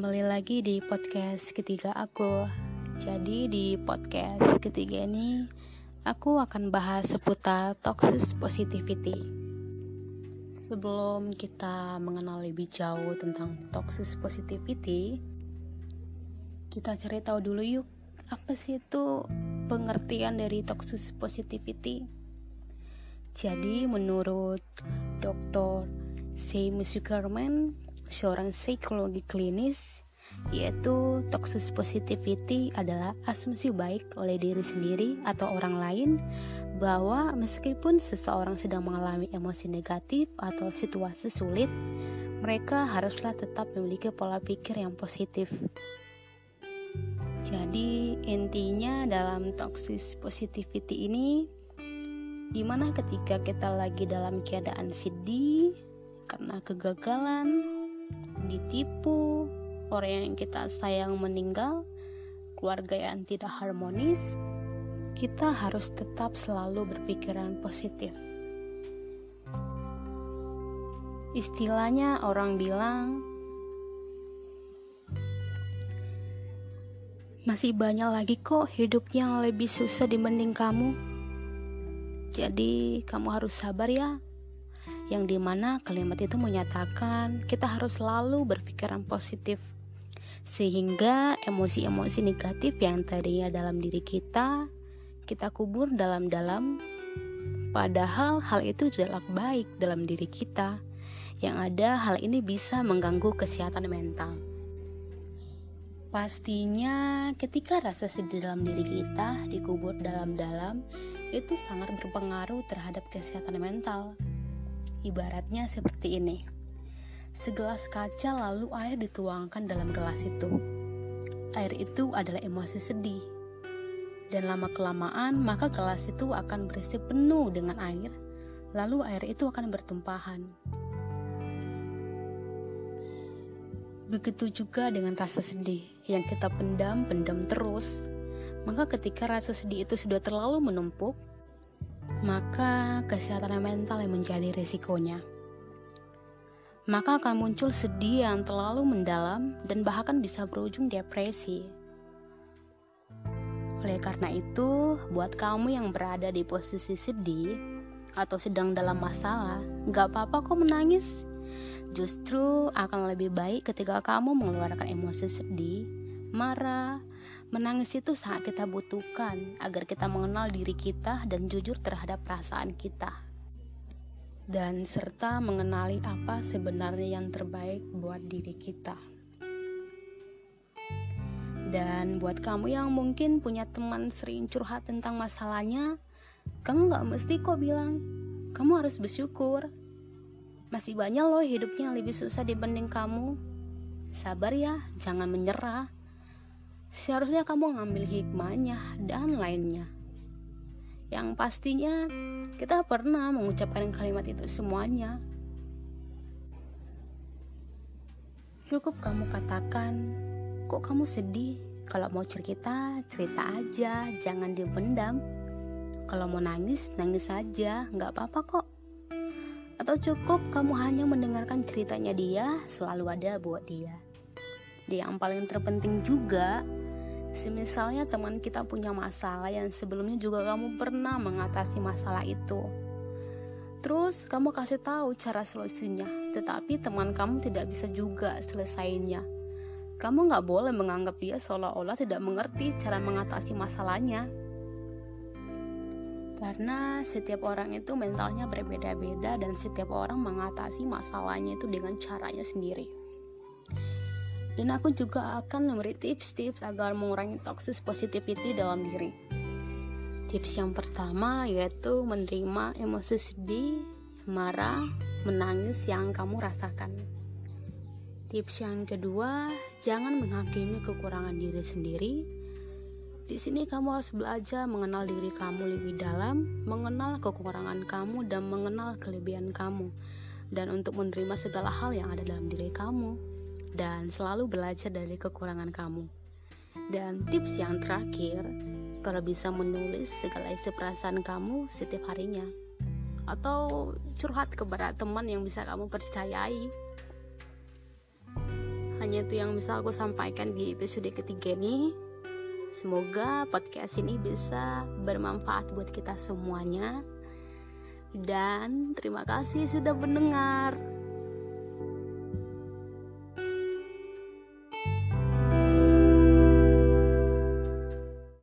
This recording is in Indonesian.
lagi di podcast ketiga aku. Jadi di podcast ketiga ini aku akan bahas seputar toxic positivity. Sebelum kita mengenal lebih jauh tentang toxic positivity, kita cari tahu dulu yuk, apa sih itu pengertian dari toxic positivity? Jadi menurut Dr. Sam Zuckerman, seorang psikologi klinis yaitu toxic positivity adalah asumsi baik oleh diri sendiri atau orang lain bahwa meskipun seseorang sedang mengalami emosi negatif atau situasi sulit, mereka haruslah tetap memiliki pola pikir yang positif. Jadi intinya dalam toxic positivity ini di mana ketika kita lagi dalam keadaan sedih karena kegagalan, ditipu, orang yang kita sayang meninggal, keluarga yang tidak harmonis, kita harus tetap selalu berpikiran positif. Istilahnya orang bilang masih banyak lagi kok hidup yang lebih susah dibanding kamu. Jadi kamu harus sabar ya yang di mana kalimat itu menyatakan kita harus selalu berpikiran positif. Sehingga emosi-emosi negatif yang tadinya dalam diri kita kita kubur dalam-dalam. Padahal hal itu tidaklah baik dalam diri kita. Yang ada hal ini bisa mengganggu kesehatan mental. Pastinya ketika rasa sedih dalam diri kita dikubur dalam-dalam itu sangat berpengaruh terhadap kesehatan mental Ibaratnya seperti ini. Segelas kaca lalu air dituangkan dalam gelas itu. Air itu adalah emosi sedih. Dan lama-kelamaan maka gelas itu akan berisi penuh dengan air. Lalu air itu akan bertumpahan. Begitu juga dengan rasa sedih yang kita pendam-pendam terus. Maka ketika rasa sedih itu sudah terlalu menumpuk, maka kesehatan mental yang menjadi risikonya. Maka akan muncul sedih yang terlalu mendalam dan bahkan bisa berujung depresi. Oleh karena itu, buat kamu yang berada di posisi sedih atau sedang dalam masalah, gak apa-apa kok menangis. Justru akan lebih baik ketika kamu mengeluarkan emosi sedih, marah, Menangis itu sangat kita butuhkan agar kita mengenal diri kita dan jujur terhadap perasaan kita. Dan serta mengenali apa sebenarnya yang terbaik buat diri kita. Dan buat kamu yang mungkin punya teman sering curhat tentang masalahnya, kamu gak mesti kok bilang, kamu harus bersyukur. Masih banyak loh hidupnya yang lebih susah dibanding kamu. Sabar ya, jangan menyerah seharusnya kamu ngambil hikmahnya dan lainnya. Yang pastinya kita pernah mengucapkan kalimat itu semuanya. Cukup kamu katakan, kok kamu sedih? Kalau mau cerita, cerita aja, jangan dipendam. Kalau mau nangis, nangis aja, nggak apa-apa kok. Atau cukup kamu hanya mendengarkan ceritanya dia, selalu ada buat dia. Dan yang paling terpenting juga, Semisalnya teman kita punya masalah yang sebelumnya juga kamu pernah mengatasi masalah itu. Terus kamu kasih tahu cara solusinya, tetapi teman kamu tidak bisa juga selesainya. Kamu nggak boleh menganggap dia seolah-olah tidak mengerti cara mengatasi masalahnya. Karena setiap orang itu mentalnya berbeda-beda dan setiap orang mengatasi masalahnya itu dengan caranya sendiri dan aku juga akan memberi tips-tips agar mengurangi toxic positivity dalam diri. Tips yang pertama yaitu menerima emosi sedih, marah, menangis yang kamu rasakan. Tips yang kedua, jangan menghakimi kekurangan diri sendiri. Di sini kamu harus belajar mengenal diri kamu lebih dalam, mengenal kekurangan kamu dan mengenal kelebihan kamu, dan untuk menerima segala hal yang ada dalam diri kamu dan selalu belajar dari kekurangan kamu. Dan tips yang terakhir, kalau bisa menulis segala isi perasaan kamu setiap harinya. Atau curhat kepada teman yang bisa kamu percayai. hanya itu yang bisa aku sampaikan di episode ketiga ini semoga podcast ini bisa bermanfaat buat kita semuanya dan terima kasih sudah mendengar